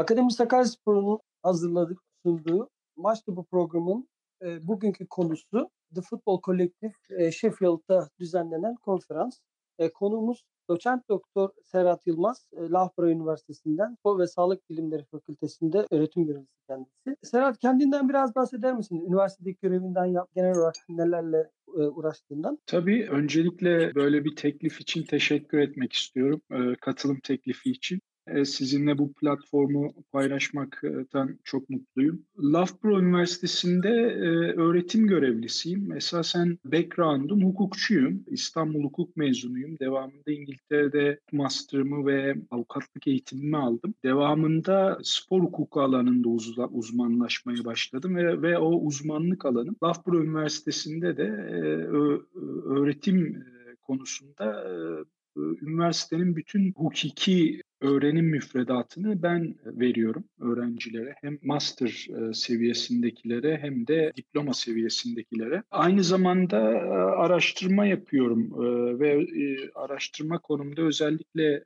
Akademi Sakaryaspor'un hazırladık, sunduğu Maçlı bu programın e, bugünkü konusu The Football Collective e, Sheffield'da düzenlenen konferans. E, konuğumuz doçent doktor Serhat Yılmaz, e, Loughborough Üniversitesi'nden Spor ve Sağlık Bilimleri Fakültesi'nde öğretim görevlisi kendisi. Serhat kendinden biraz bahseder misin? Üniversitedeki görevinden yap, genel olarak nelerle e, uğraştığından? Tabii öncelikle böyle bir teklif için teşekkür etmek istiyorum. E, katılım teklifi için. E, sizinle bu platformu paylaşmaktan çok mutluyum. Loughborough Üniversitesi'nde e, öğretim görevlisiyim. Esasen background'um hukukçuyum. İstanbul Hukuk mezunuyum. Devamında İngiltere'de master'ımı ve avukatlık eğitimimi aldım. Devamında spor hukuku alanında uzmanlaşmaya başladım ve, ve o uzmanlık alanım Loughborough Üniversitesi'nde de e, öğretim konusunda üniversitenin bütün hukuki öğrenim müfredatını ben veriyorum öğrencilere. Hem master e, seviyesindekilere hem de diploma seviyesindekilere. Aynı zamanda e, araştırma yapıyorum e, ve araştırma konumda özellikle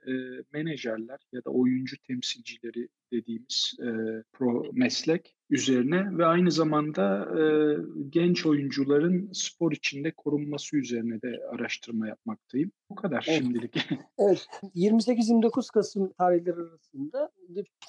menajerler ya da oyuncu temsilcileri dediğimiz pro meslek üzerine ve aynı zamanda genç oyuncuların spor içinde korunması üzerine de araştırma yapmaktayım. Bu kadar evet. şimdilik. evet. 28-29 Kasım tarihleri arasında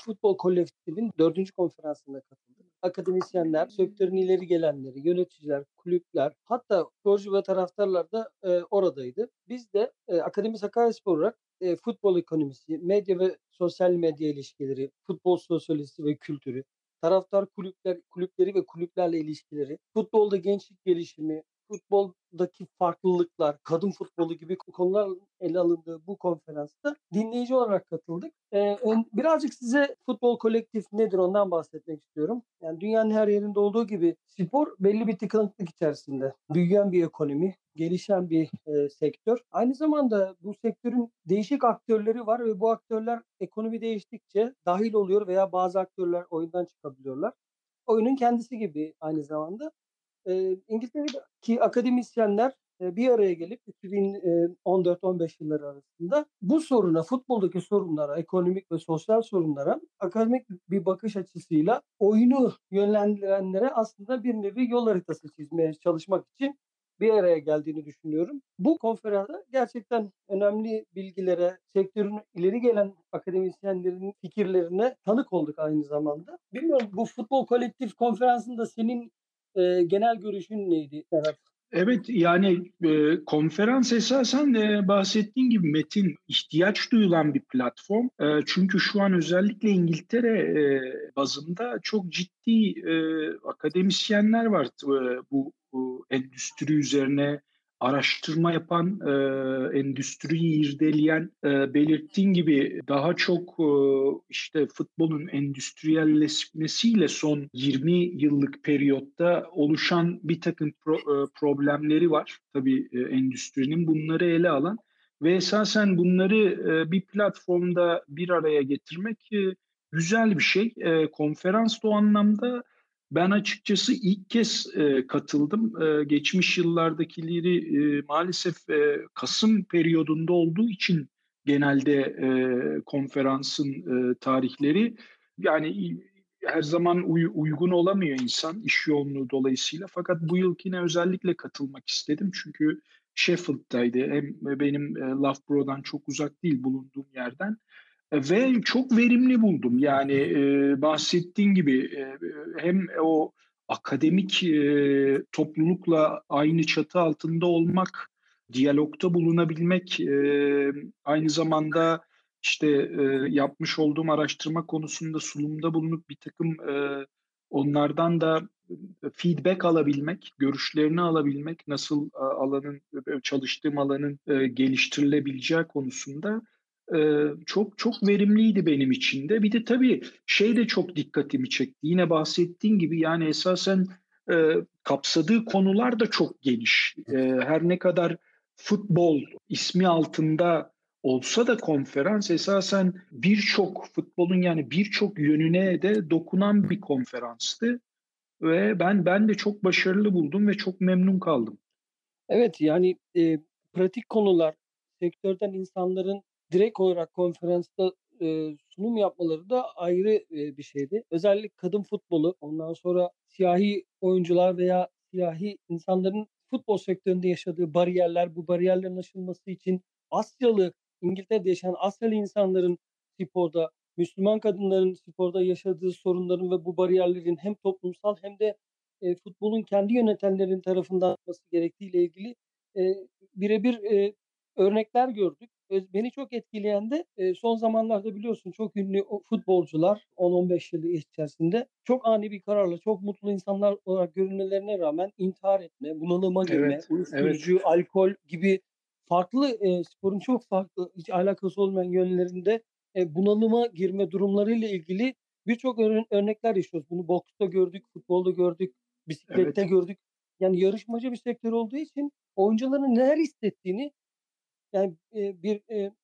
Football Collective'in dördüncü konferansına katıldım. Akademisyenler, sektörün ileri gelenleri, yöneticiler, kulüpler, hatta sporcu ve taraftarlar da e, oradaydı. Biz de e, Akademi Sakaryaspor olarak e, futbol ekonomisi, medya ve sosyal medya ilişkileri, futbol sosyolojisi ve kültürü, taraftar kulüpler, kulüpleri ve kulüplerle ilişkileri, futbolda gençlik gelişimi, futboldaki farklılıklar, kadın futbolu gibi konular ele alındığı bu konferansta dinleyici olarak katıldık. Ee, birazcık size futbol kolektif nedir ondan bahsetmek istiyorum. Yani dünyanın her yerinde olduğu gibi spor belli bir tıkanıklık içerisinde. Büyüyen bir ekonomi, gelişen bir e, sektör. Aynı zamanda bu sektörün değişik aktörleri var ve bu aktörler ekonomi değiştikçe dahil oluyor veya bazı aktörler oyundan çıkabiliyorlar. Oyunun kendisi gibi aynı zamanda. E, İngiltere'deki akademisyenler e, bir araya gelip 2014-15 yılları arasında bu soruna, futboldaki sorunlara, ekonomik ve sosyal sorunlara akademik bir bakış açısıyla oyunu yönlendirenlere aslında bir nevi yol haritası çizmeye çalışmak için bir araya geldiğini düşünüyorum. Bu konferansta gerçekten önemli bilgilere, sektörün ileri gelen akademisyenlerin fikirlerine tanık olduk aynı zamanda. Bilmiyorum bu futbol kolektif konferansında senin e, genel görüşün neydi Serhat? Evet yani e, konferans esasen e, bahsettiğin gibi Metin ihtiyaç duyulan bir platform. E, çünkü şu an özellikle İngiltere e, bazında çok ciddi e, akademisyenler var e, bu, bu endüstri üzerine araştırma yapan, e, endüstriyi irdeleyen, e, belirttiğin gibi daha çok e, işte futbolun endüstriyelleşmesiyle son 20 yıllık periyotta oluşan bir takım pro, e, problemleri var. Tabii e, endüstrinin bunları ele alan ve esasen bunları e, bir platformda bir araya getirmek e, güzel bir şey. E, konferans da o anlamda ben açıkçası ilk kez e, katıldım. E, geçmiş yıllardakileri e, maalesef e, Kasım periyodunda olduğu için genelde e, konferansın e, tarihleri yani her zaman uy- uygun olamıyor insan iş yoğunluğu dolayısıyla. Fakat bu yılkine özellikle katılmak istedim çünkü Sheffield'daydı. Hem benim e, Loughborough'dan çok uzak değil bulunduğum yerden ve çok verimli buldum. Yani e, bahsettiğin gibi e, hem o akademik e, toplulukla aynı çatı altında olmak, diyalogta bulunabilmek, e, aynı zamanda işte e, yapmış olduğum araştırma konusunda sunumda bulunup bir takım e, onlardan da feedback alabilmek, görüşlerini alabilmek, nasıl alanın çalıştığım alanın e, geliştirilebileceği konusunda çok çok verimliydi benim için de. Bir de tabii şey de çok dikkatimi çekti. Yine bahsettiğin gibi yani esasen e, kapsadığı konular da çok geniş. E, her ne kadar futbol ismi altında olsa da konferans esasen birçok futbolun yani birçok yönüne de dokunan bir konferanstı ve ben ben de çok başarılı buldum ve çok memnun kaldım. Evet yani e, pratik konular sektörden insanların direkt olarak konferansta e, sunum yapmaları da ayrı e, bir şeydi. Özellikle kadın futbolu, ondan sonra siyahi oyuncular veya siyahi insanların futbol sektöründe yaşadığı bariyerler, bu bariyerlerin aşılması için Asyalı, İngiltere'de yaşayan Asyalı insanların sporda, Müslüman kadınların sporda yaşadığı sorunların ve bu bariyerlerin hem toplumsal hem de e, futbolun kendi yönetenlerin tarafından yapılması gerektiğiyle ilgili e, birebir e, örnekler gördük. Beni çok etkileyen de e, son zamanlarda biliyorsun çok ünlü futbolcular 10-15 yıl içerisinde çok ani bir kararla çok mutlu insanlar olarak görünmelerine rağmen intihar etme, bunalıma girme, Evet, uyuşturucu, evet. alkol gibi farklı e, sporun çok farklı hiç alakası olmayan yönlerinde e, bunalıma girme durumlarıyla ilgili birçok örnekler yaşıyoruz. Bunu boksta gördük, futbolda gördük, bisiklette Evet. gördük. Yani yarışmacı bir sektör olduğu için oyuncuların neler hissettiğini yani, bir,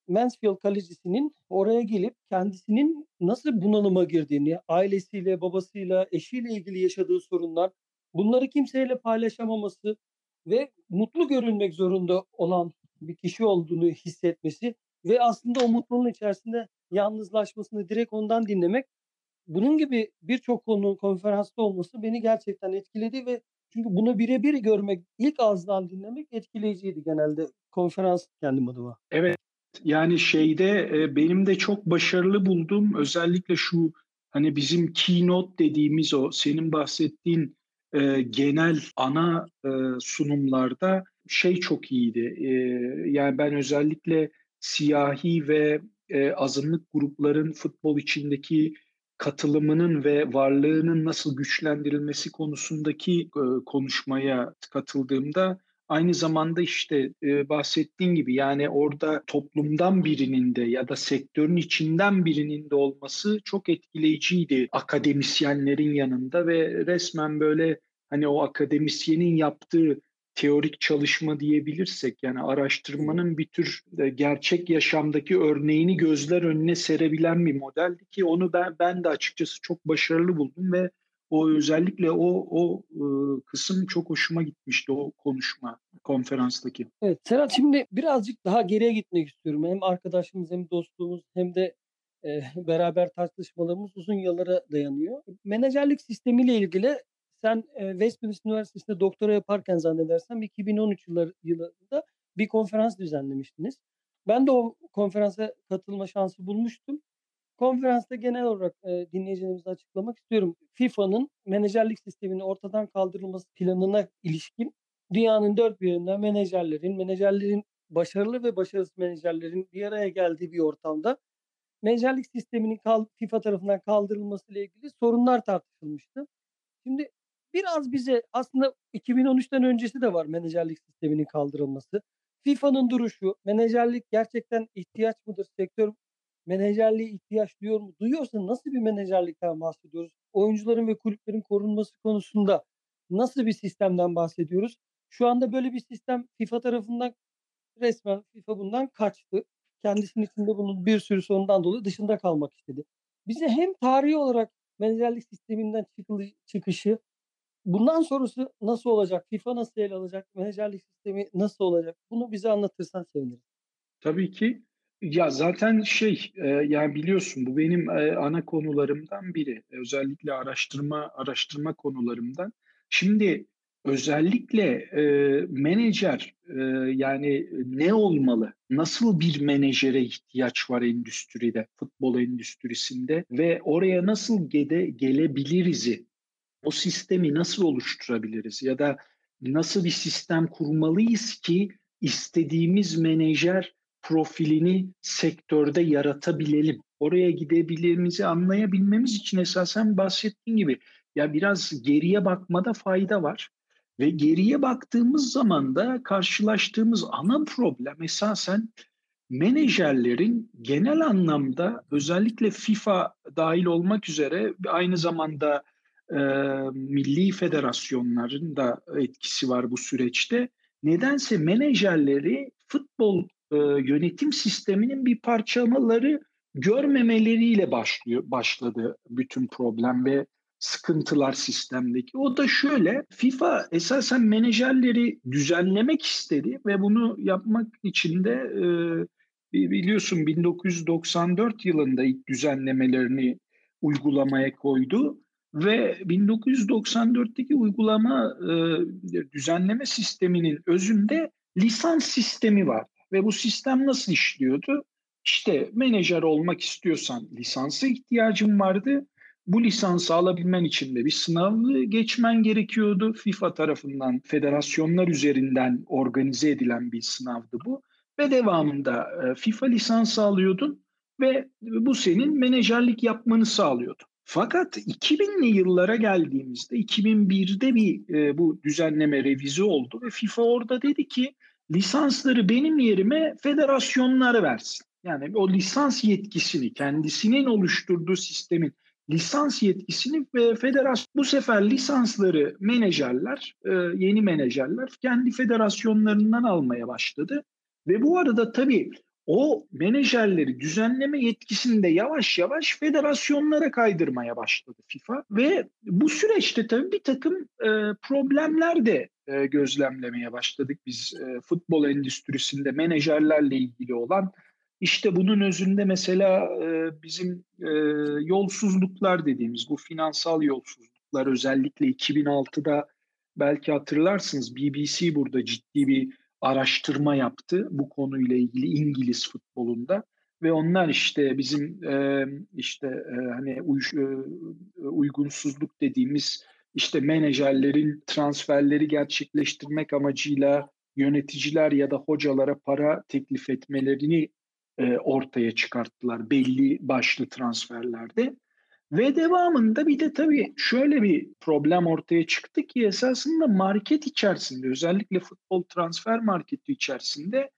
Mansfield kalecisinin oraya gelip kendisinin nasıl bunalıma girdiğini, ailesiyle, babasıyla, eşiyle ilgili yaşadığı sorunlar, bunları kimseyle paylaşamaması ve mutlu görünmek zorunda olan bir kişi olduğunu hissetmesi ve aslında o mutluluğun içerisinde yalnızlaşmasını direkt ondan dinlemek, bunun gibi birçok konunun konferansta olması beni gerçekten etkiledi ve çünkü bunu birebir görmek, ilk ağızdan dinlemek etkileyiciydi genelde konferans kendim adıma. Evet, yani şeyde, eee, benim de çok başarılı bulduğum özellikle şu, hani, bizim keynote dediğimiz o senin bahsettiğin, eee, genel ana, eee, sunumlarda şey çok iyiydi. Eee, yani ben özellikle siyahi ve, eee, azınlık grupların futbol içindeki katılımının ve varlığının nasıl güçlendirilmesi konusundaki, eee, konuşmaya katıldığımda aynı zamanda, işte, eee, bahsettiğin gibi, yani, orada toplumdan birinin de ya da sektörün içinden birinin de olması çok etkileyiciydi akademisyenlerin yanında ve resmen, böyle, hani, o akademisyenin yaptığı teorik çalışma diyebilirsek, yani, araştırmanın bir tür, eee, gerçek yaşamdaki örneğini gözler önüne serebilen bir modeldi ki onu ben ben de açıkçası çok başarılı buldum ve o özellikle o o, ııı, kısım çok hoşuma gitmişti, o konuşma konferanstaki. Evet, Serhat şimdi birazcık daha geriye gitmek istiyorum. Hem arkadaşlığımız hem dostluğumuz hem de, eee, beraber tartışmalarımız uzun yıllara dayanıyor. Menajerlik sistemiyle ilgili sen, Westminster Üniversitesi'nde doktora yaparken zannedersem 2013 yılları yılında bir konferans düzenlemiştiniz. Ben de o konferansa katılma şansı bulmuştum. Konferansta genel olarak, eee, dinleyicilerimize açıklamak istiyorum. FIFA'nın menajerlik sisteminin ortadan kaldırılması planına ilişkin dünyanın dört bir yerinden menajerlerin, menajerlerin başarılı ve başarısız menajerlerin bir araya geldiği bir ortamda menajerlik sisteminin kal FIFA tarafından kaldırılmasıyla ilgili sorunlar tartışılmıştı. Şimdi biraz bize aslında 2013'ten öncesi de var menajerlik sisteminin kaldırılması. FIFA'nın duruşu, menajerlik gerçekten ihtiyaç mıdır? Sektör menajerliğe ihtiyaç duyuyor mu? Duyuyorsa nasıl bir menajerlikten bahsediyoruz? Oyuncuların ve kulüplerin korunması konusunda nasıl bir sistemden bahsediyoruz? Şu anda böyle bir sistem FIFA tarafından resmen FIFA bundan kaçtı. Kendisinin içinde bunun bir sürü sorundan dolayı dışında kalmak istedi. Bize hem tarihi olarak menajerlik sisteminden çıkışı, bundan sonrası nasıl olacak? FIFA nasıl ele alacak? Menajerlik sistemi nasıl olacak? Bunu bize anlatırsan sevinirim. Tabii ki. Ya, zaten şey, eee, yani, biliyorsun bu benim, eee, ana konularımdan biri. Özellikle araştırma araştırma konularımdan. Şimdi özellikle, eee, menajer, eee, yani, ne olmalı? Nasıl bir menajere ihtiyaç var endüstride, futbol endüstrisinde ve oraya nasıl gede gelebiliriz'i, o sistemi nasıl oluşturabiliriz ya da nasıl bir sistem kurmalıyız ki istediğimiz menajer profilini sektörde yaratabilelim. Oraya gidebileceğimizi anlayabilmemiz için esasen bahsettiğin gibi ya biraz geriye bakmada fayda var ve geriye baktığımız zaman da karşılaştığımız ana problem esasen menajerlerin genel anlamda özellikle FIFA dahil olmak üzere aynı zamanda e, milli federasyonların da etkisi var bu süreçte. Nedense menajerleri futbol e, yönetim sisteminin bir parçamaları görmemeleriyle başlıyor başladı bütün problem ve sıkıntılar sistemdeki. O da şöyle, FIFA esasen menajerleri düzenlemek istedi ve bunu yapmak için de e, biliyorsun 1994 yılında ilk düzenlemelerini uygulamaya koydu ve 1994'teki uygulama e, düzenleme sisteminin özünde lisans sistemi var. Ve bu sistem nasıl işliyordu? İşte menajer olmak istiyorsan lisansa ihtiyacın vardı. Bu lisansı alabilmen için de bir sınavı geçmen gerekiyordu. FIFA tarafından federasyonlar üzerinden organize edilen bir sınavdı bu. Ve devamında e, FIFA lisansı alıyordun ve bu senin menajerlik yapmanı sağlıyordu. Fakat 2000'li yıllara geldiğimizde 2001'de bir e, bu düzenleme revize oldu ve FIFA orada dedi ki lisansları benim yerime federasyonlara versin. Yani o lisans yetkisini kendisinin oluşturduğu sistemin lisans yetkisini ve federasyon bu sefer lisansları menajerler, e, yeni menajerler kendi federasyonlarından almaya başladı. Ve bu arada tabii o menajerleri düzenleme yetkisini de yavaş yavaş federasyonlara kaydırmaya başladı FIFA ve bu süreçte tabii bir takım e, problemler de e, gözlemlemeye başladık biz e, futbol endüstrisinde menajerlerle ilgili olan. İşte bunun özünde mesela e, bizim e, yolsuzluklar dediğimiz bu finansal yolsuzluklar özellikle 2006'da belki hatırlarsınız BBC burada ciddi bir araştırma yaptı bu konuyla ilgili İngiliz futbolunda ve onlar işte bizim e, işte e, hani uy, e, uygunsuzluk dediğimiz işte menajerlerin transferleri gerçekleştirmek amacıyla yöneticiler ya da hocalara para teklif etmelerini e, ortaya çıkarttılar belli başlı transferlerde. Ve devamında bir de tabii şöyle bir problem ortaya çıktı ki esasında market içerisinde özellikle futbol transfer marketi içerisinde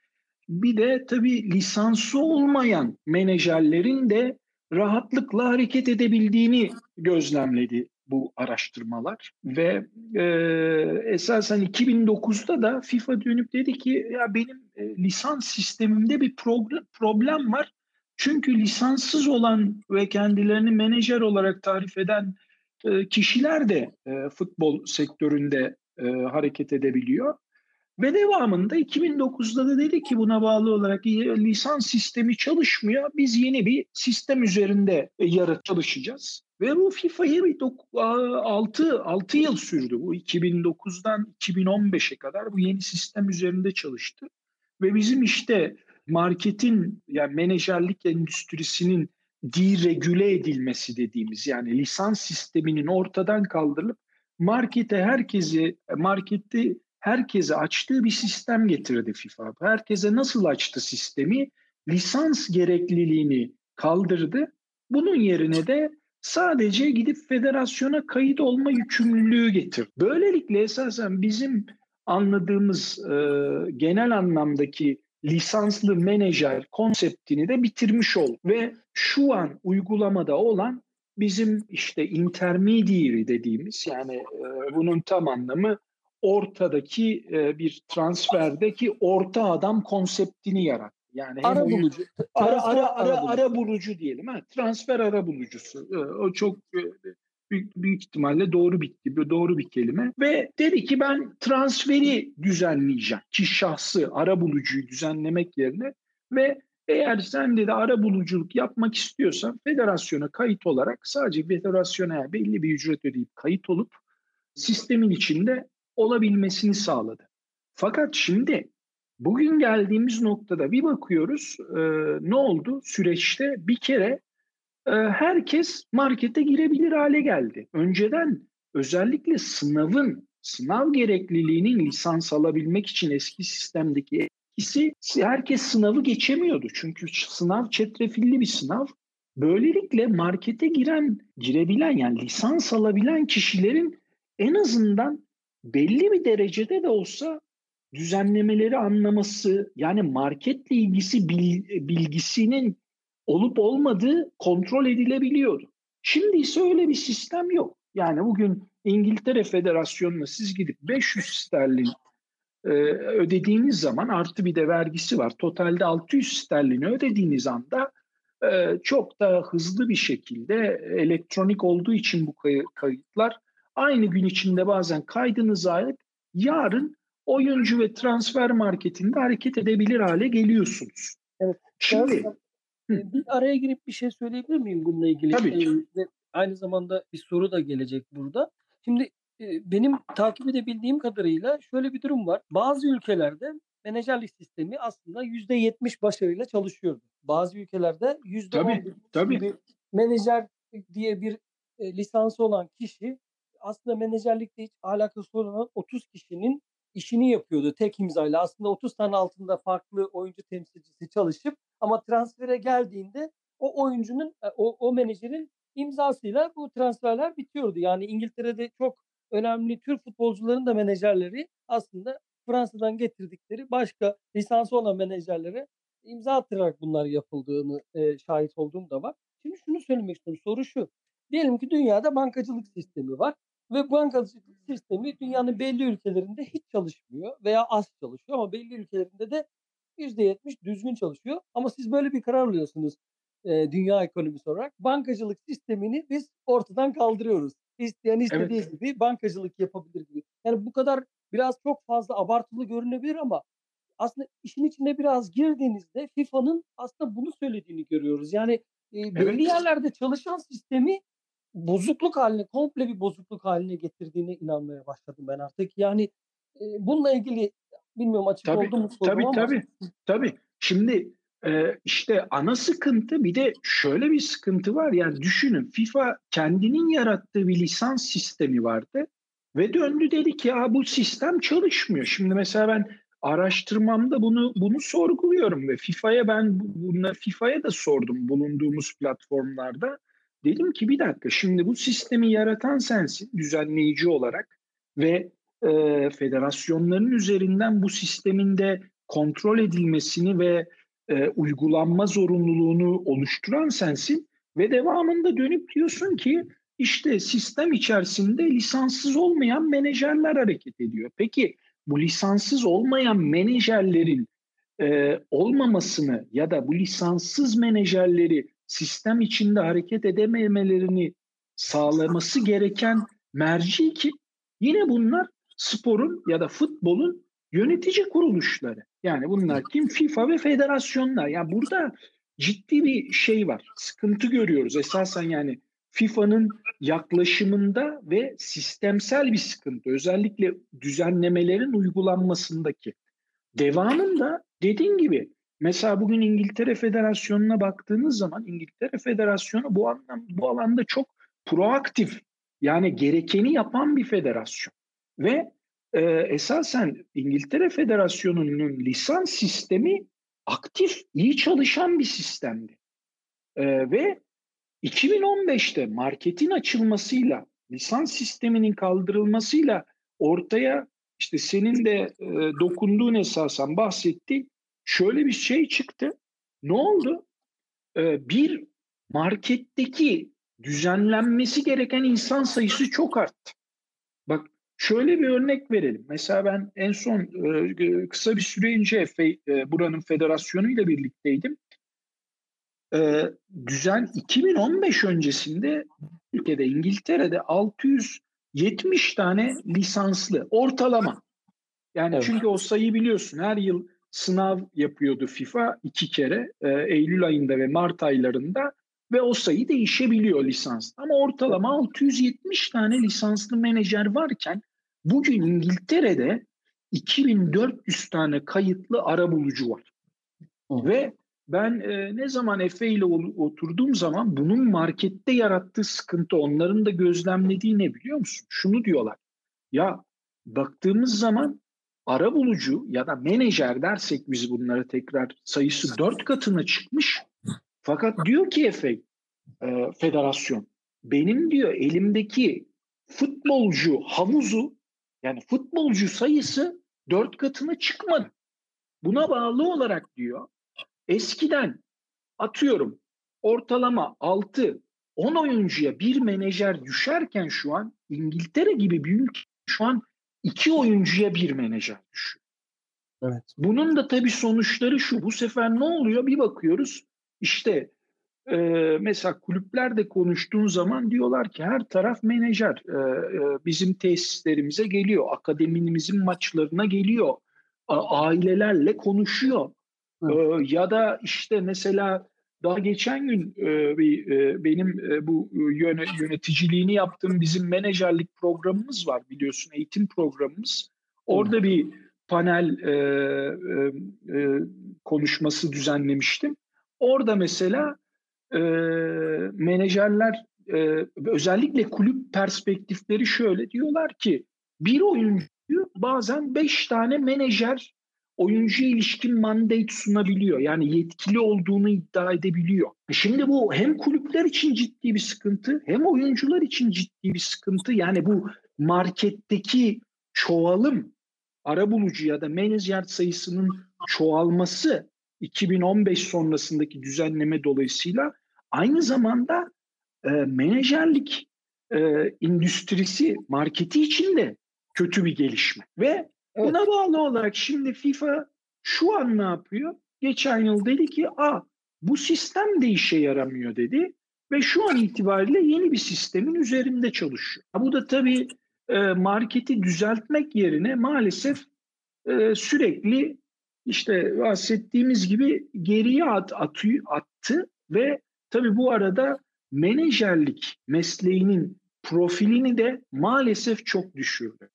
bir de tabii lisansı olmayan menajerlerin de rahatlıkla hareket edebildiğini gözlemledi bu araştırmalar ve e, esasen 2009'da da FIFA dönüp dedi ki ya benim e, lisans sistemimde bir problem, problem var. Çünkü lisanssız olan ve kendilerini menajer olarak tarif eden e, kişiler de e, futbol sektöründe e, hareket edebiliyor. Ve devamında 2009'da da dedi ki buna bağlı olarak lisans sistemi çalışmıyor. Biz yeni bir sistem üzerinde yarı çalışacağız. Ve bu FIFA'yı 6, 6 yıl sürdü. Bu 2009'dan 2015'e kadar bu yeni sistem üzerinde çalıştı. Ve bizim işte marketin yani menajerlik endüstrisinin deregüle edilmesi dediğimiz yani lisans sisteminin ortadan kaldırılıp markete herkesi markette herkese açtığı bir sistem getirdi FIFA. Herkese nasıl açtı sistemi? Lisans gerekliliğini kaldırdı. Bunun yerine de sadece gidip federasyona kayıt olma yükümlülüğü getir. Böylelikle esasen bizim anladığımız e, genel anlamdaki lisanslı menajer konseptini de bitirmiş ol ve şu an uygulamada olan bizim işte intermediary dediğimiz yani e, bunun tam anlamı ortadaki e, bir transferdeki orta adam konseptini yarat. Yani ara bulucu. Ara, ara, ara, ara bulucu diyelim. Ha, transfer ara bulucusu. E, o çok e, büyük, büyük ihtimalle doğru bir doğru bir kelime ve dedi ki ben transferi düzenleyeceğim ki şahsı ara bulucuyu düzenlemek yerine ve eğer sen de ara buluculuk yapmak istiyorsan federasyona kayıt olarak sadece federasyona belli bir ücret ödeyip kayıt olup sistemin içinde olabilmesini sağladı. Fakat şimdi bugün geldiğimiz noktada bir bakıyoruz e, ne oldu? Süreçte bir kere herkes markete girebilir hale geldi. Önceden özellikle sınavın, sınav gerekliliğinin lisans alabilmek için eski sistemdeki etkisi herkes sınavı geçemiyordu. Çünkü sınav çetrefilli bir sınav. Böylelikle markete giren, girebilen yani lisans alabilen kişilerin en azından belli bir derecede de olsa düzenlemeleri anlaması yani marketle ilgisi bilgisinin olup olmadığı kontrol edilebiliyordu. Şimdi ise öyle bir sistem yok. Yani bugün İngiltere Federasyonu'na siz gidip 500 sterlin e, ödediğiniz zaman artı bir de vergisi var. Totalde 600 sterlini ödediğiniz anda e, çok daha hızlı bir şekilde elektronik olduğu için bu kayıtlar aynı gün içinde bazen kaydınızı alıp yarın oyuncu ve transfer marketinde hareket edebilir hale geliyorsunuz. Evet. Şimdi bir araya girip bir şey söyleyebilir miyim bununla ilgili? Tabii. Eee, aynı zamanda bir soru da gelecek burada. Şimdi, benim takip edebildiğim kadarıyla şöyle bir durum var. Bazı ülkelerde menajerlik sistemi aslında %70 başarıyla çalışıyordu. Bazı ülkelerde yüzde on Tabii, tabii. gibi menajer diye bir, eee, lisansı olan kişi aslında menajerlikle hiç alakası olmayan 30 kişinin işini yapıyordu tek imzayla. Aslında 30 tane altında farklı oyuncu temsilcisi çalışıp ama transfere geldiğinde o oyuncunun, eee, o o menajerin imzasıyla bu transferler bitiyordu. Yani İngiltere'de çok önemli Türk futbolcuların da menajerleri aslında Fransa'dan getirdikleri başka lisansı olan menajerlere imza attırarak bunlar yapıldığını, eee, şahit olduğum da var. Şimdi şunu söylemek istiyorum. Soru şu: Diyelim ki dünyada bankacılık sistemi var ve bankacılık sistemi dünyanın belli ülkelerinde hiç çalışmıyor veya az çalışıyor ama belli ülkelerinde de %70 düzgün çalışıyor. Ama siz böyle bir karar alıyorsunuz, eee, dünya ekonomisi olarak. Bankacılık sistemini biz ortadan kaldırıyoruz. İsteyen istediği Evet. gibi bankacılık yapabilir gibi. Yani bu kadar biraz çok fazla abartılı görünebilir ama aslında işin içine biraz girdiğinizde FIFA'nın aslında bunu söylediğini görüyoruz. Yani, eee, belli Evet. yerlerde çalışan sistemi bozukluk hâline, komple bir bozukluk hâline getirdiğine inanmaya başladım ben artık. Yani, eee, bununla ilgili bilmiyorum açık Tabii, oldu mu sorum tabii, ama tabii, tabii. Şimdi, eee, işte ana sıkıntı bir de şöyle bir sıkıntı var. Yani düşünün FIFA kendinin yarattığı bir lisans sistemi vardı ve döndü dedi ki, "A, bu sistem çalışmıyor." Şimdi mesela ben araştırmamda bunu bunu sorguluyorum ve FIFA'ya ben bu bunları FIFA'ya da sordum bulunduğumuz platformlarda. Dedim ki, "Bir dakika, şimdi bu sistemi yaratan sensin düzenleyici olarak ve, eee, federasyonların üzerinden bu sistemin de kontrol edilmesini ve, eee, uygulanma zorunluluğunu oluşturan sensin ve devamında dönüp diyorsun ki, işte, sistem içerisinde lisanssız olmayan menajerler hareket ediyor." Peki, bu lisanssız olmayan menajerlerin, eee, olmamasını ya da bu lisanssız menajerleri sistem içinde hareket edememelerini sağlaması gereken merci kim? Yine bunlar sporun ya da futbolun yönetici kuruluşları. Yani bunlar kim? FIFA ve federasyonlar. Ya, burada ciddi bir şey var, sıkıntı görüyoruz. Esasen yani FIFA'nın yaklaşımında ve sistemsel bir sıkıntı. Özellikle düzenlemelerin uygulanmasındaki. Devamında dediğin gibi mesela bugün İngiltere Federasyonu'na baktığınız zaman İngiltere Federasyonu bu anlam bu alanda çok proaktif, yani gerekeni yapan bir federasyon ve, eee, esasen İngiltere Federasyonu'nun lisans sistemi aktif, iyi çalışan bir sistemdi. Eee, ve 2015'te marketin açılmasıyla, lisans sisteminin kaldırılmasıyla ortaya, işte, senin de, eee, dokunduğun esasen bahsettiğin şöyle bir şey çıktı. Ne oldu? Eee, bir marketteki düzenlenmesi gereken insan sayısı çok arttı. Bak, şöyle bir örnek verelim. Mesela ben en son, eee, kısa bir süre önce eee, buranın federasyonuyla birlikteydim. Eee, düzen 2015 öncesinde ülkede İngiltere'de 670 tane lisanslı ortalama. Yani Evet. çünkü o sayıyı biliyorsun her yıl sınav yapıyordu FIFA 2 kere, eylül ayında ve mart aylarında ve o sayı değişebiliyor lisans. Ama ortalama 670 tane lisanslı menajer varken bugün İngiltere'de 2400 tane kayıtlı arabulucu var. Hı. Ve ben, eee, ne zaman FA ile oturduğum zaman bunun markette yarattığı sıkıntı, onların da gözlemlediği ne biliyor musun? Şunu diyorlar: "Ya, baktığımız zaman arabulucu ya da menajer dersek biz bunlara tekrar sayısı 4 katına çıkmış. Fakat diyor ki FA, eee, federasyon, benim diyor elimdeki futbolcu havuzu, yani futbolcu sayısı 4 katına çıkmadı. Buna bağlı olarak diyor, eskiden atıyorum ortalama 6-10 oyuncuya bir menajer düşerken şu an İngiltere gibi bir ülke şu an 2 oyuncuya bir menajer düşüyor. Evet. Bunun da tabii sonuçları şu: Bu sefer ne oluyor? Bir bakıyoruz, işte, eee, mesela kulüplerle konuştuğun zaman diyorlar ki her taraf menajer. Eee, eee, bizim tesislerimize geliyor, akademimizin maçlarına geliyor, a ailelerle konuşuyor. Hı. ya da işte mesela daha geçen gün e, bir e, benim e, bu yöne, yöneticiliğini yaptığım bizim menajerlik programımız var biliyorsun eğitim programımız. Orada bir panel e, e, e, konuşması düzenlemiştim. Orada mesela e, menajerler e, özellikle kulüp perspektifleri şöyle diyorlar ki bir oyuncuyu bazen beş tane menajer oyuncuya ilişkin mandate sunabiliyor. Yani yetkili olduğunu iddia edebiliyor. E şimdi bu hem kulüpler için ciddi bir sıkıntı hem oyuncular için ciddi bir sıkıntı. Yani bu marketteki çoğalım arabulucu ya da menajer sayısının çoğalması 2015 sonrasındaki düzenleme dolayısıyla aynı zamanda e, menajerlik e, endüstrisi marketi için de kötü bir gelişme. Ve Evet. Buna bağlı olarak şimdi FIFA şu an ne yapıyor? Geçen yıl dedi ki a bu sistem de işe yaramıyor dedi ve şu an itibariyle yeni bir sistemin üzerinde çalışıyor. Bu da tabii e, marketi düzeltmek yerine maalesef e, sürekli işte bahsettiğimiz gibi geriye at, atıyor, attı ve tabii bu arada menajerlik mesleğinin profilini de maalesef çok düşürdü.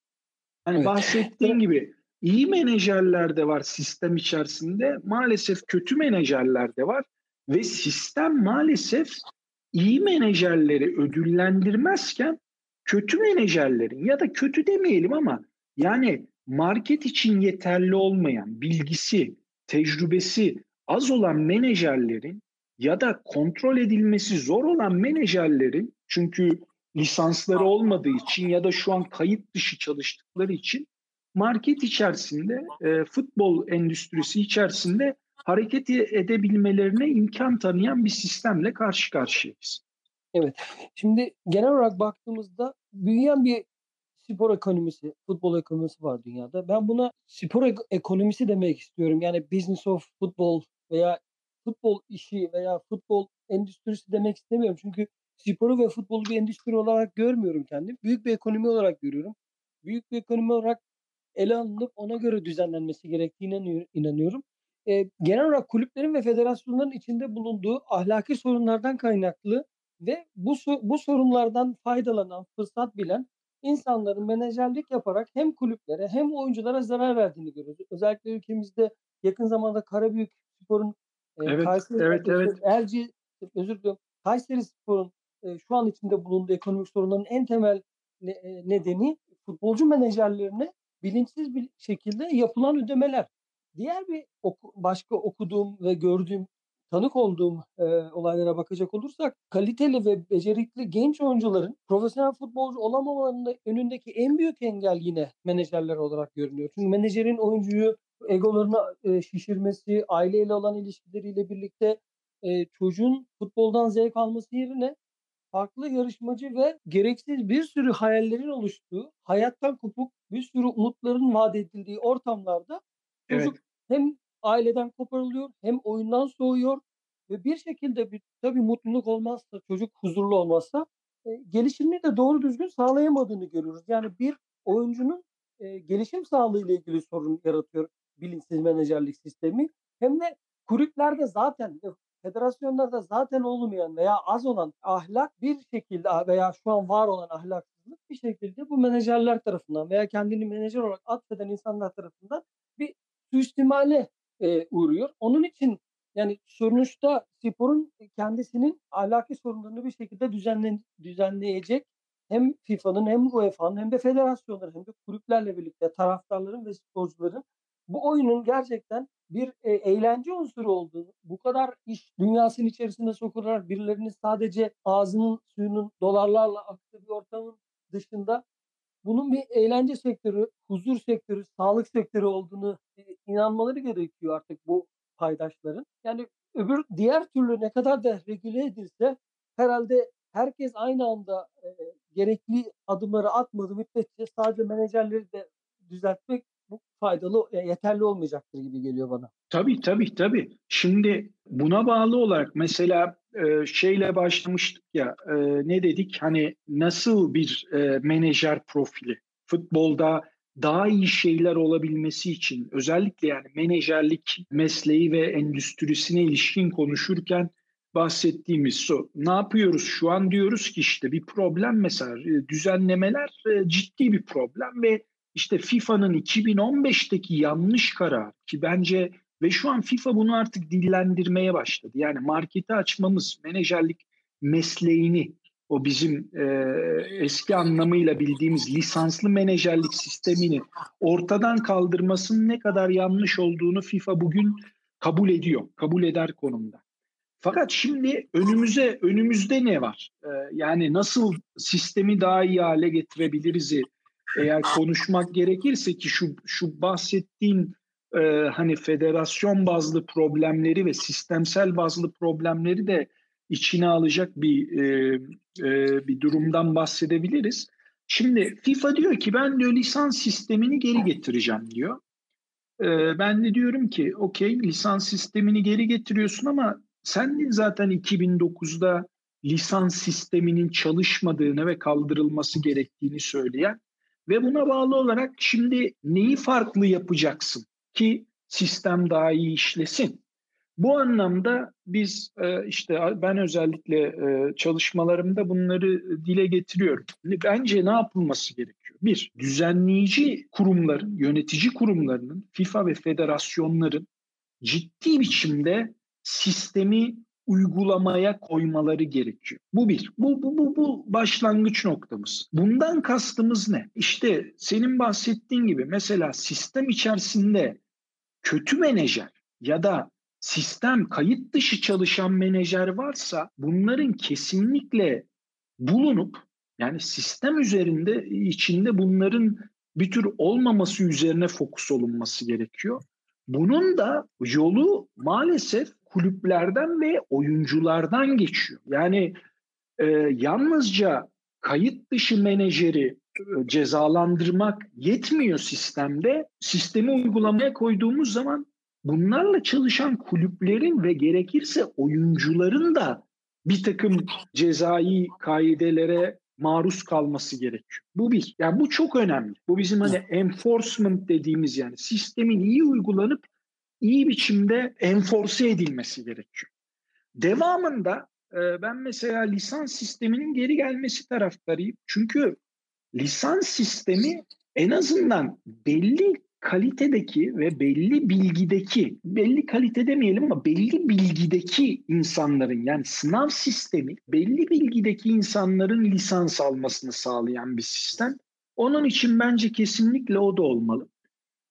Hani evet. bahsettiğin gibi iyi menajerler de var sistem içerisinde. Maalesef kötü menajerler de var ve sistem maalesef iyi menajerleri ödüllendirmezken kötü menajerlerin ya da kötü demeyelim ama yani market için yeterli olmayan bilgisi, tecrübesi az olan menajerlerin ya da kontrol edilmesi zor olan menajerlerin çünkü lisansları olmadığı için ya da şu an kayıt dışı çalıştıkları için market içerisinde, e, futbol endüstrisi içerisinde hareket edebilmelerine imkan tanıyan bir sistemle karşı karşıyayız. Evet. Şimdi genel olarak baktığımızda büyüyen bir spor ekonomisi, futbol ekonomisi var dünyada. Ben buna spor ek- ekonomisi demek istiyorum. Yani business of football veya futbol işi veya futbol endüstrisi demek istemiyorum. Çünkü sporu ve futbolu bir endüstri olarak görmüyorum kendim. Büyük bir ekonomi olarak görüyorum. Büyük bir ekonomi olarak ele alınıp ona göre düzenlenmesi gerektiğine inanıyorum. E, genel olarak kulüplerin ve federasyonların içinde bulunduğu ahlaki sorunlardan kaynaklı ve bu bu sorunlardan faydalanan, fırsat bilen insanların menajerlik yaparak hem kulüplere hem oyunculara zarar verdiğini görüyoruz. Özellikle ülkemizde yakın zamanda Karabük Spor'un e, evet, Kayseri evet, evet. Erci özür diliyorum. Kayseri Spor'un e, şu an içinde bulunduğu ekonomik sorunların en temel ne, e, nedeni futbolcu menajerlerine bilinçsiz bir şekilde yapılan ödemeler. Diğer bir oku, başka okuduğum ve gördüğüm, tanık olduğum e, olaylara bakacak olursak kaliteli ve becerikli genç oyuncuların profesyonel futbolcu olamamalarının önündeki en büyük engel yine menajerler olarak görünüyor. Çünkü menajerin oyuncuyu egolarını e, şişirmesi, aileyle olan ilişkileriyle birlikte e, çocuğun futboldan zevk alması yerine farklı yarışmacı ve gereksiz bir sürü hayallerin oluştuğu, hayattan kopuk bir sürü umutların vaat edildiği ortamlarda çocuk evet. hem aileden koparılıyor hem oyundan soğuyor ve bir şekilde bir, tabii mutluluk olmazsa, çocuk huzurlu olmazsa e, gelişimini de doğru düzgün sağlayamadığını görüyoruz. Yani bir oyuncunun e, gelişim sağlığı ile ilgili sorun yaratıyor bilinçsiz menajerlik sistemi. Hem de kulüplerde zaten federasyonlarda zaten olmayan veya az olan ahlak bir şekilde veya şu an var olan ahlaksızlık bir şekilde bu menajerler tarafından veya kendini menajer olarak atfeden insanlar tarafından bir suistimale e, uğruyor. Onun için yani sonuçta sporun kendisinin ahlaki sorunlarını bir şekilde düzenle, düzenleyecek hem FIFA'nın hem UEFA'nın hem de federasyonların hem de kulüplerle birlikte taraftarların ve sporcuların bu oyunun gerçekten bir e, eğlence unsuru olduğunu, bu kadar iş dünyasının içerisinde sokularak birilerinin sadece ağzının suyunun dolarlarla aktığı bir ortamın dışında bunun bir eğlence sektörü, huzur sektörü, sağlık sektörü olduğunu e, inanmaları gerekiyor artık bu paydaşların. Yani öbür diğer türlü ne kadar da regüle edilse herhalde herkes aynı anda e, gerekli adımları atmadı müddetçe sadece menajerleri de düzeltmek bu faydalı, e, yeterli olmayacaktır gibi geliyor bana. Tabii tabii tabii. Şimdi buna bağlı olarak mesela e, şeyle başlamıştık ya e, ne dedik hani nasıl bir menajer profili? Futbolda daha iyi şeyler olabilmesi için özellikle yani menajerlik mesleği ve endüstrisine ilişkin konuşurken bahsettiğimiz o. Ne yapıyoruz? Şu an diyoruz ki işte bir problem mesela düzenlemeler ciddi bir problem ve işte FIFA'nın 2015'teki yanlış karar ki bence ve şu an FIFA bunu artık dillendirmeye başladı. Yani marketi açmamız, menajerlik mesleğini o bizim e, eski anlamıyla bildiğimiz lisanslı menajerlik sistemini ortadan kaldırmasının ne kadar yanlış olduğunu FIFA bugün kabul ediyor, kabul eder konumda. Fakat şimdi önümüze önümüzde ne var? Ee, yani nasıl sistemi daha iyi hale getirebiliriz eğer konuşmak gerekirse ki şu şu bahsettiğim e, hani federasyon bazlı problemleri ve sistemsel bazlı problemleri de içine alacak bir e, e, bir durumdan bahsedebiliriz. Şimdi FIFA diyor ki ben diyor lisans sistemini geri getireceğim diyor. E, ben de diyorum ki okey lisans sistemini geri getiriyorsun ama sen zaten 2009'da lisans sisteminin çalışmadığını ve kaldırılması gerektiğini söyleyen ve buna bağlı olarak şimdi neyi farklı yapacaksın ki sistem daha iyi işlesin? Bu anlamda biz e, işte ben özellikle e, çalışmalarımda bunları dile getiriyorum. Bence ne yapılması gerekiyor? Bir, düzenleyici kurumların, yönetici kurumlarının, FIFA ve federasyonların ciddi biçimde sistemi uygulamaya koymaları gerekiyor. Bu bir. Bu, bu, bu, bu başlangıç noktamız. Bundan kastımız ne? İşte senin bahsettiğin gibi mesela sistem içerisinde kötü menajer ya da sistem kayıt dışı çalışan menajer varsa bunların kesinlikle bulunup yani sistem üzerinde içinde bunların bir tür olmaması üzerine fokus olunması gerekiyor. Bunun da yolu maalesef kulüplerden ve oyunculardan geçiyor. Yani e, yalnızca kayıt dışı menajeri e, cezalandırmak yetmiyor sistemde. Sistemi uygulamaya koyduğumuz zaman bunlarla çalışan kulüplerin ve gerekirse oyuncuların da bir takım cezai kaidelere maruz kalması gerekiyor. Bu bir. Yani bu çok önemli. Bu bizim hani enforcement dediğimiz yani sistemin iyi uygulanıp iyi biçimde enforce edilmesi gerekiyor. Devamında e, ben mesela lisans sisteminin geri gelmesi taraftarıyım. Çünkü lisans sistemi en azından belli kalitedeki ve belli bilgideki, belli kalite demeyelim ama belli bilgideki insanların yani sınav sistemi belli bilgideki insanların lisans almasını sağlayan bir sistem. Onun için bence kesinlikle o da olmalı.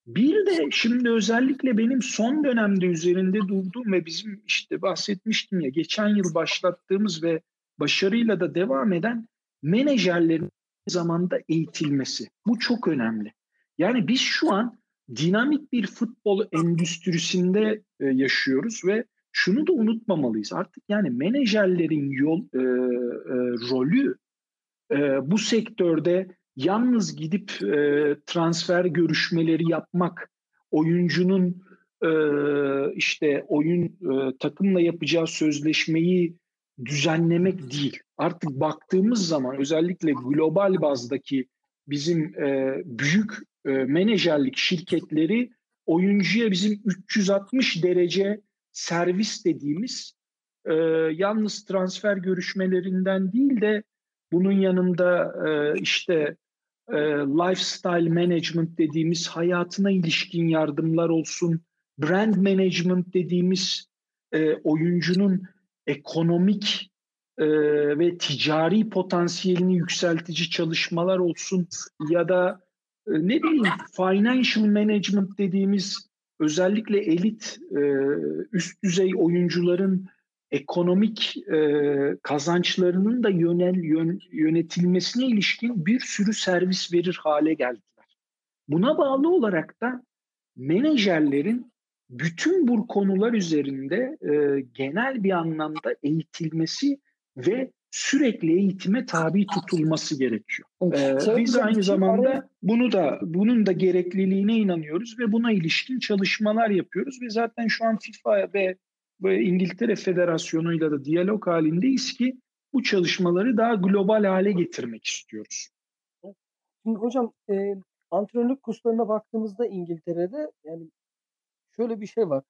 Bir de şimdi özellikle benim son dönemde üzerinde durduğum ve bizim işte bahsetmiştim ya geçen yıl başlattığımız ve başarıyla da devam eden menajerlerin zamanda eğitilmesi. Bu çok önemli. Yani biz şu an dinamik bir futbol endüstrisinde e, yaşıyoruz ve şunu da unutmamalıyız. Artık yani menajerlerin yol e, e, rolü e, bu sektörde yalnız gidip e, transfer görüşmeleri yapmak, oyuncunun e, işte oyun e, takımla yapacağı sözleşmeyi düzenlemek değil. Artık baktığımız zaman özellikle global bazdaki bizim e, büyük e, menajerlik şirketleri oyuncuya bizim 360 derece servis dediğimiz e, yalnız transfer görüşmelerinden değil de bunun yanında e, işte e, lifestyle management dediğimiz hayatına ilişkin yardımlar olsun, brand management dediğimiz e, oyuncunun ekonomik e, ve ticari potansiyelini yükseltici çalışmalar olsun ya da e, ne bileyim financial management dediğimiz özellikle elit e, üst düzey oyuncuların ekonomik e, kazançlarının da yönel yön, yönetilmesine ilişkin bir sürü servis verir hale geldiler. Buna bağlı olarak da menajerlerin bütün bu konular üzerinde e, genel bir anlamda eğitilmesi ve sürekli eğitime tabi tutulması gerekiyor. Ee, biz aynı zamanda bunu da bunun da gerekliliğine inanıyoruz ve buna ilişkin çalışmalar yapıyoruz ve zaten şu an FIFA ve ve İngiltere Federasyonu'yla da diyalog halindeyiz ki bu çalışmaları daha global hale getirmek istiyoruz. Şimdi hocam e, antrenörlük kurslarına baktığımızda İngiltere'de yani şöyle bir şey var.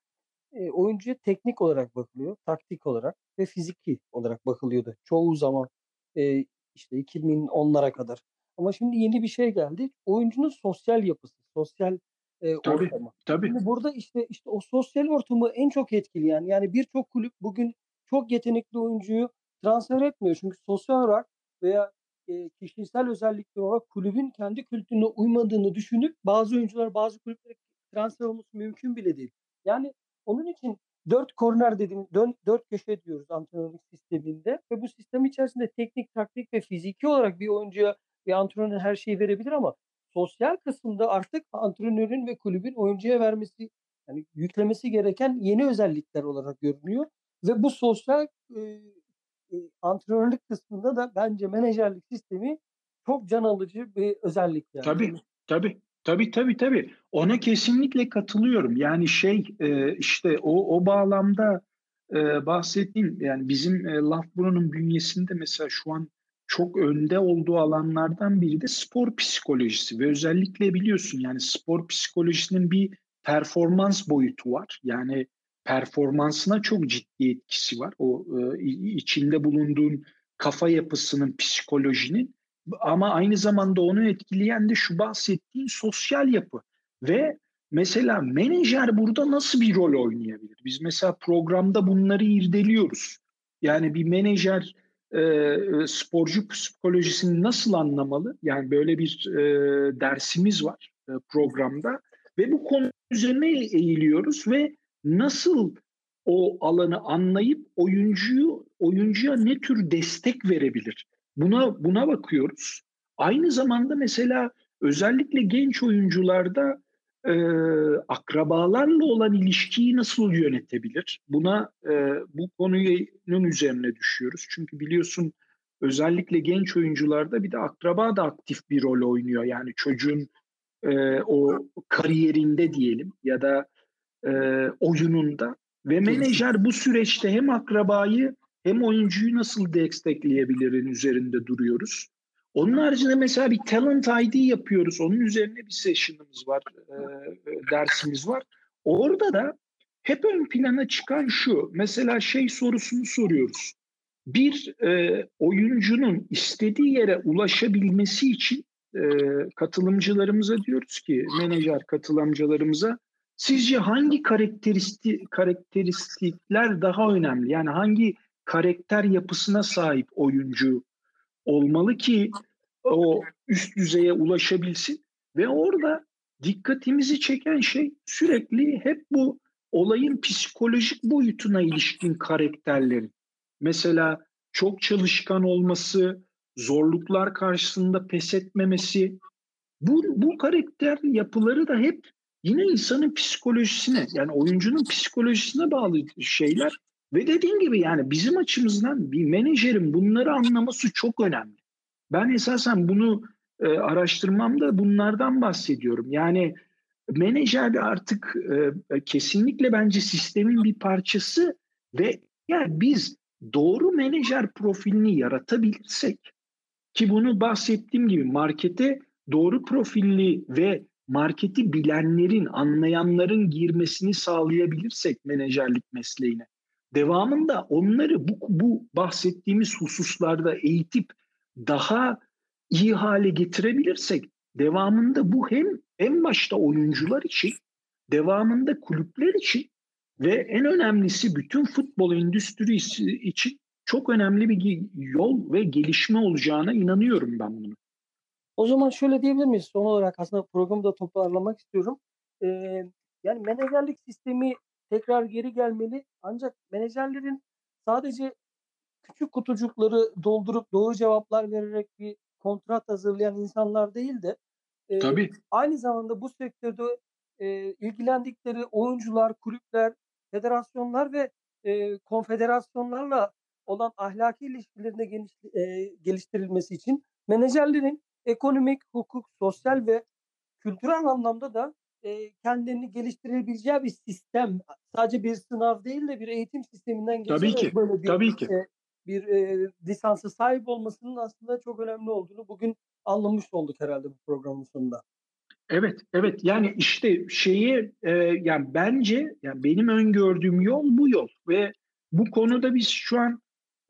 Eee, oyuncuya teknik olarak bakılıyor, taktik olarak ve fiziki olarak bakılıyordu çoğu zaman. Eee, işte 2010'lara kadar. Ama şimdi yeni bir şey geldi. Oyuncunun sosyal yapısı, sosyal, eee, Tabii, ortamı. tabii. Şimdi burada işte işte o sosyal ortamı en çok etkileyen, yani birçok kulüp bugün çok yetenekli oyuncuyu transfer etmiyor. Çünkü sosyal olarak veya, eee, kişisel özellikler olarak kulübün kendi kültürüne uymadığını düşünüp bazı oyuncular bazı kulüplere transfer olması mümkün bile değil. Yani onun için 4 korner dediğimiz dön 4 köşe diyoruz antrenörlük sisteminde ve bu sistem içerisinde teknik, taktik ve fiziki olarak bir oyuncuya bir antrenör her şeyi verebilir ama sosyal kısımda artık antrenörün ve kulübün oyuncuya vermesi, yani yüklemesi gereken yeni özellikler olarak görünüyor ve bu sosyal, eee, eee, antrenörlük kısmında da bence menajerlik sistemi çok can alıcı bir özellik yani. Tabii, tabii. Tabii, tabii, tabii. Ona kesinlikle katılıyorum. Yani şey, eee, işte o o bağlamda, eee, bahsettiğin yani bizim, eee, Loughborough'un bünyesinde mesela şu an çok önde olduğu alanlardan biri de spor psikolojisi ve özellikle biliyorsun yani spor psikolojisinin bir performans boyutu var. Yani performansına çok ciddi etkisi var. O, i içinde bulunduğun kafa yapısının, psikolojinin ama aynı zamanda onu etkileyen de şu bahsettiğin sosyal yapı ve mesela menajer burada nasıl bir rol oynayabilir? Biz mesela programda bunları irdeliyoruz. Yani bir menajer, eee, sporcu psikolojisini nasıl anlamalı? Yani böyle bir, eee, dersimiz var, eee, programda ve bu konu üzerine eğiliyoruz ve nasıl o alanı anlayıp oyuncuyu oyuncuya ne tür destek verebilir? Buna buna bakıyoruz. Aynı zamanda mesela özellikle genç oyuncularda, eee, akrabalarla olan ilişkiyi nasıl yönetebilir? Buna, eee, bu konunun üzerine düşüyoruz. Çünkü biliyorsun özellikle genç oyuncularda bir de akraba da aktif bir rol oynuyor. Yani çocuğun, eee, o kariyerinde diyelim ya da, eee, oyununda ve menajer bu süreçte hem akrabayı hem oyuncuyu nasıl destekleyebilirin üzerinde duruyoruz. Onun haricinde mesela bir talent ID yapıyoruz. Onun üzerine bir session'ımız var, eee, dersimiz var. Orada da hep ön plana çıkan şu, mesela şey sorusunu soruyoruz. Bir, eee, oyuncunun istediği yere ulaşabilmesi için, eee, katılımcılarımıza diyoruz ki, menajer katılımcılarımıza, sizce hangi karakteristi karakteristikler daha önemli? Yani hangi karakter yapısına sahip oyuncu olmalı ki o üst düzeye ulaşabilsin ve orada dikkatimizi çeken şey sürekli hep bu olayın psikolojik boyutuna ilişkin karakterlerin. Mesela çok çalışkan olması, zorluklar karşısında pes etmemesi. Bu bu karakter yapıları da hep yine insanın psikolojisine, yani oyuncunun psikolojisine bağlı şeyler ve dediğin gibi yani bizim açımızdan bir menajerin bunları anlaması çok önemli. Ben esasen bunu, eee, araştırmamda bunlardan bahsediyorum. Yani menajer artık, eee, kesinlikle bence sistemin bir parçası ve eğer biz doğru menajer profilini yaratabilirsek ki bunu bahsettiğim gibi markete doğru profilli ve marketi bilenlerin, anlayanların girmesini sağlayabilirsek menajerlik mesleğine, devamında onları bu bu bahsettiğimiz hususlarda eğitip daha iyi hale getirebilirsek devamında bu hem en başta oyuncular için, devamında kulüpler için ve en önemlisi bütün futbol endüstrisi için çok önemli bir yol ve gelişme olacağına inanıyorum ben bunun. O zaman şöyle diyebilir miyiz? Son olarak aslında programı da toparlamak istiyorum. Eee, yani menajerlik sistemi tekrar geri gelmeli ancak menajerlerin sadece küçük kutucukları doldurup doğru cevaplar vererek bir kontrat hazırlayan insanlar değil de, Tabii. aynı zamanda bu sektörde, eee, ilgilendikleri oyuncular, kulüpler, federasyonlar ve, eee, konfederasyonlarla olan ahlaki ilişkilerini de geniş eee, geliştirilmesi için menajerlerin ekonomik, hukuk, sosyal ve kültürel anlamda da, eee, kendilerini geliştirebileceği bir sistem, sadece bir sınav değil de bir eğitim sisteminden Tabii geçerek ki, böyle bir, tabii ki. eee, bir, eee, lisansa sahip olmasının aslında çok önemli olduğunu bugün anlamış olduk herhâlde bu programın sonunda. Evet, evet. Yani işte şeyi e, yani bence yani benim öngördüğüm yol bu yol ve bu konuda biz şu an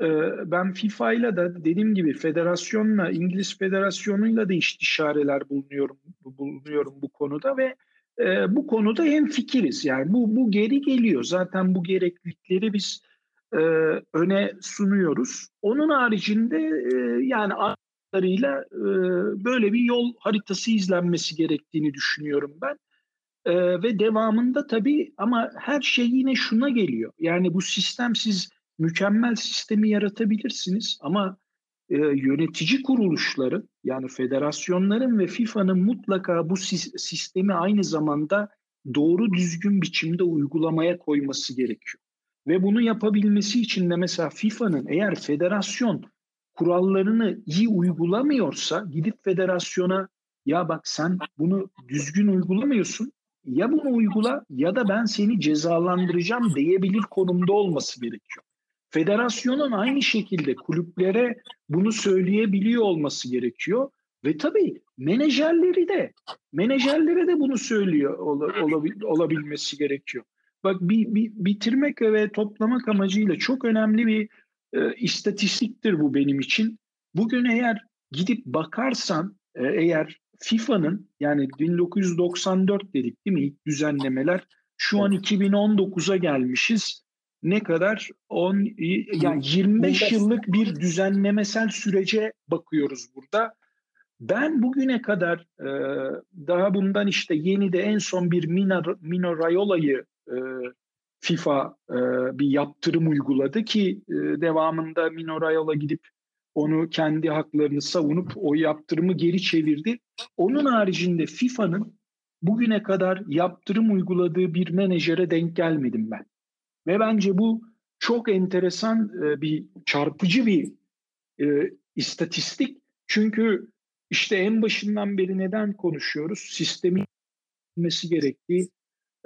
e, ben FIFA ile de dediğim gibi federasyonla İngiliz federasyonuyla da istişareler bulunuyorum bulunuyorum bu konuda ve e, bu konuda hem fikiriz. Yani bu bu geri geliyor. Zaten bu gereklilikleri biz e, öne sunuyoruz. Onun haricinde e, yani kadarıyla e, böyle bir yol haritası izlenmesi gerektiğini düşünüyorum ben. E, ve devamında tabii ama her şey yine şuna geliyor. Yani bu sistem siz mükemmel sistemi yaratabilirsiniz ama e, yönetici kuruluşları yani federasyonların ve FIFA'nın mutlaka bu sistemi aynı zamanda doğru düzgün biçimde uygulamaya koyması gerekiyor. Ve bunu yapabilmesi için de mesela FIFA'nın eğer federasyon kurallarını iyi uygulamıyorsa gidip federasyona ya bak sen bunu düzgün uygulamıyorsun ya bunu uygula ya da ben seni cezalandıracağım diyebilir konumda olması gerekiyor. Federasyonun aynı şekilde kulüplere bunu söyleyebiliyor olması gerekiyor ve tabii menajerleri de menajerlere de bunu söylüyor olabil, olabilmesi gerekiyor. Bak bir, bir bitirmek ve toplamak amacıyla çok önemli bir e, istatistiktir bu benim için. Bugün eğer gidip bakarsan e, eğer FIFA'nın yani 1994 dedik değil mi ilk düzenlemeler şu an 2019'a gelmişiz. Ne kadar? 10 yani 25 yıllık bir düzenlemesel sürece bakıyoruz burada. Ben bugüne kadar e, daha bundan işte yeni de en son bir Mino, Mino Raiola'yı e, FIFA e, bir yaptırım uyguladı ki e, devamında Mino Raiola gidip onu kendi haklarını savunup o yaptırımı geri çevirdi. Onun haricinde FIFA'nın bugüne kadar yaptırım uyguladığı bir menajere denk gelmedim ben. Ve bence bu çok enteresan bir çarpıcı bir istatistik. Çünkü işte en başından beri neden konuşuyoruz? Sistemin gerektiği,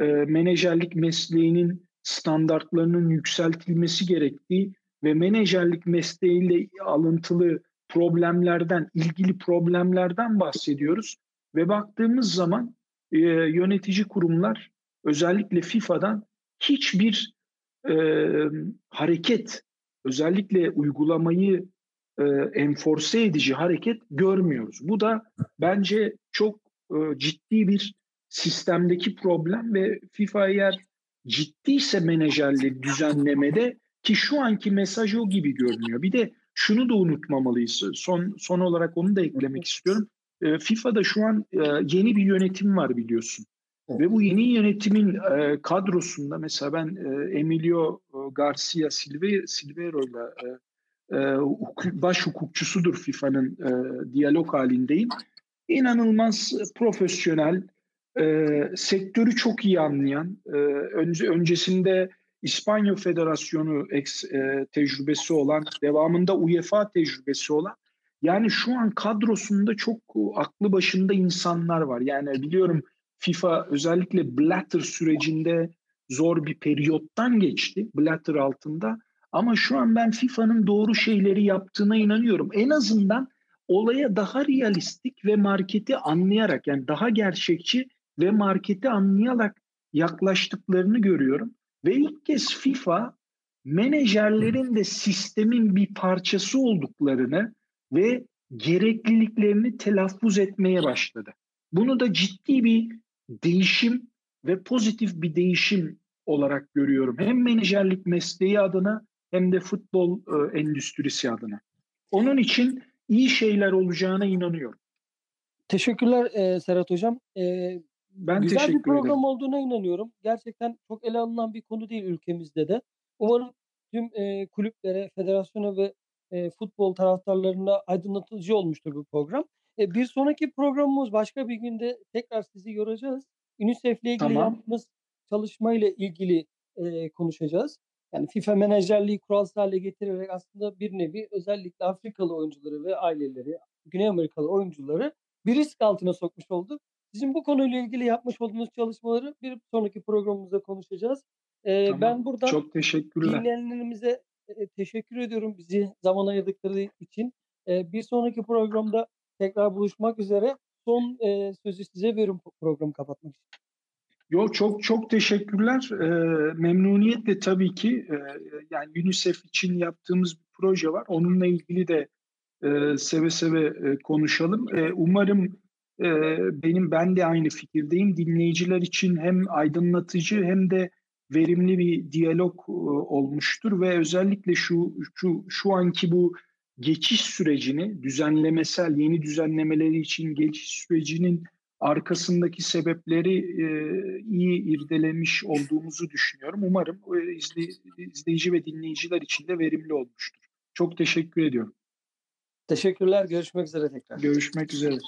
e, menajerlik mesleğinin standartlarının yükseltilmesi gerektiği ve menajerlik mesleğiyle alıntılı problemlerden, ilgili problemlerden bahsediyoruz. Ve baktığımız zaman e, yönetici kurumlar özellikle FIFA'dan hiçbir e, hareket, özellikle uygulamayı e, enforce edici hareket görmüyoruz. Bu da bence çok e, ciddi bir sistemdeki problem ve FIFA eğer ciddiyse menajerlik düzenlemede ki şu anki mesaj o gibi görünüyor. Bir de şunu da unutmamalıyız. Son son olarak onu da eklemek istiyorum. E, FIFA'da şu an e, yeni bir yönetim var biliyorsun. Ve bu yeni yönetimin e, kadrosunda mesela ben e, Emilio Garcia Silve, Silvero ile baş hukukçusudur FIFA'nın e, diyalog halindeyim. İnanılmaz profesyonel, e, sektörü çok iyi anlayan, e, önce öncesinde İspanya Federasyonu ex, e, tecrübesi olan, devamında UEFA tecrübesi olan, yani şu an kadrosunda çok aklı başında insanlar var. Yani biliyorum FIFA özellikle Blatter sürecinde zor bir periyottan geçti Blatter altında. Ama şu an ben FIFA'nın doğru şeyleri yaptığına inanıyorum. En azından olaya daha realistik ve marketi anlayarak yani daha gerçekçi ve marketi anlayarak yaklaştıklarını görüyorum. Ve ilk kez FIFA menajerlerin de sistemin bir parçası olduklarını ve gerekliliklerini telaffuz etmeye başladı. Bunu da ciddi bir değişim ve pozitif bir değişim olarak görüyorum. Hem menajerlik mesleği adına hem de futbol e, endüstrisi adına. Onun için iyi şeyler olacağına inanıyorum. Teşekkürler e, Serhat Hocam. E, ben Güzel bir program ederim. olduğuna inanıyorum. Gerçekten çok ele alınan bir konu değil ülkemizde de. Umarım tüm e, kulüplere, federasyona ve e, futbol taraftarlarına aydınlatıcı olmuştur bu program. E, bir sonraki programımız başka bir günde tekrar sizi göreceğiz. UNICEF ile ilgili tamam. yaptığımız çalışmayla ilgili e, konuşacağız. Yani FIFA menajerliği kuralsız hale getirerek aslında bir nevi özellikle Afrikalı oyuncuları ve aileleri, Güney Amerikalı oyuncuları bir risk altına sokmuş olduk. Sizin bu konuyla ilgili yapmış olduğunuz çalışmaları bir sonraki programımızda konuşacağız. Ee, tamam. Ben buradan Çok teşekkürler. dinleyenlerimize e, teşekkür ediyorum bizi zaman ayırdıkları için. Ee, bir sonraki programda tekrar buluşmak üzere. son, eee, sözü size veriyorum programı kapatmak için. Yo, çok çok teşekkürler. Eee, memnuniyetle tabii ki, eee, yani UNICEF için yaptığımız bir proje var. Onunla ilgili de, eee, seve seve, eee, konuşalım. Eee, umarım, benim ben de aynı fikirdeyim. Dinleyiciler için hem aydınlatıcı hem de verimli bir diyalog, olmuştur ve özellikle şu şu şu anki bu geçiş sürecini, düzenlemesel yeni düzenlemeleri için geçiş sürecinin arkasındaki sebepleri, iyi irdelemiş olduğumuzu düşünüyorum. Umarım, izley izleyici ve dinleyiciler için de verimli olmuştur. Çok teşekkür ediyorum. Teşekkürler, görüşmek üzere tekrar. Görüşmek üzere.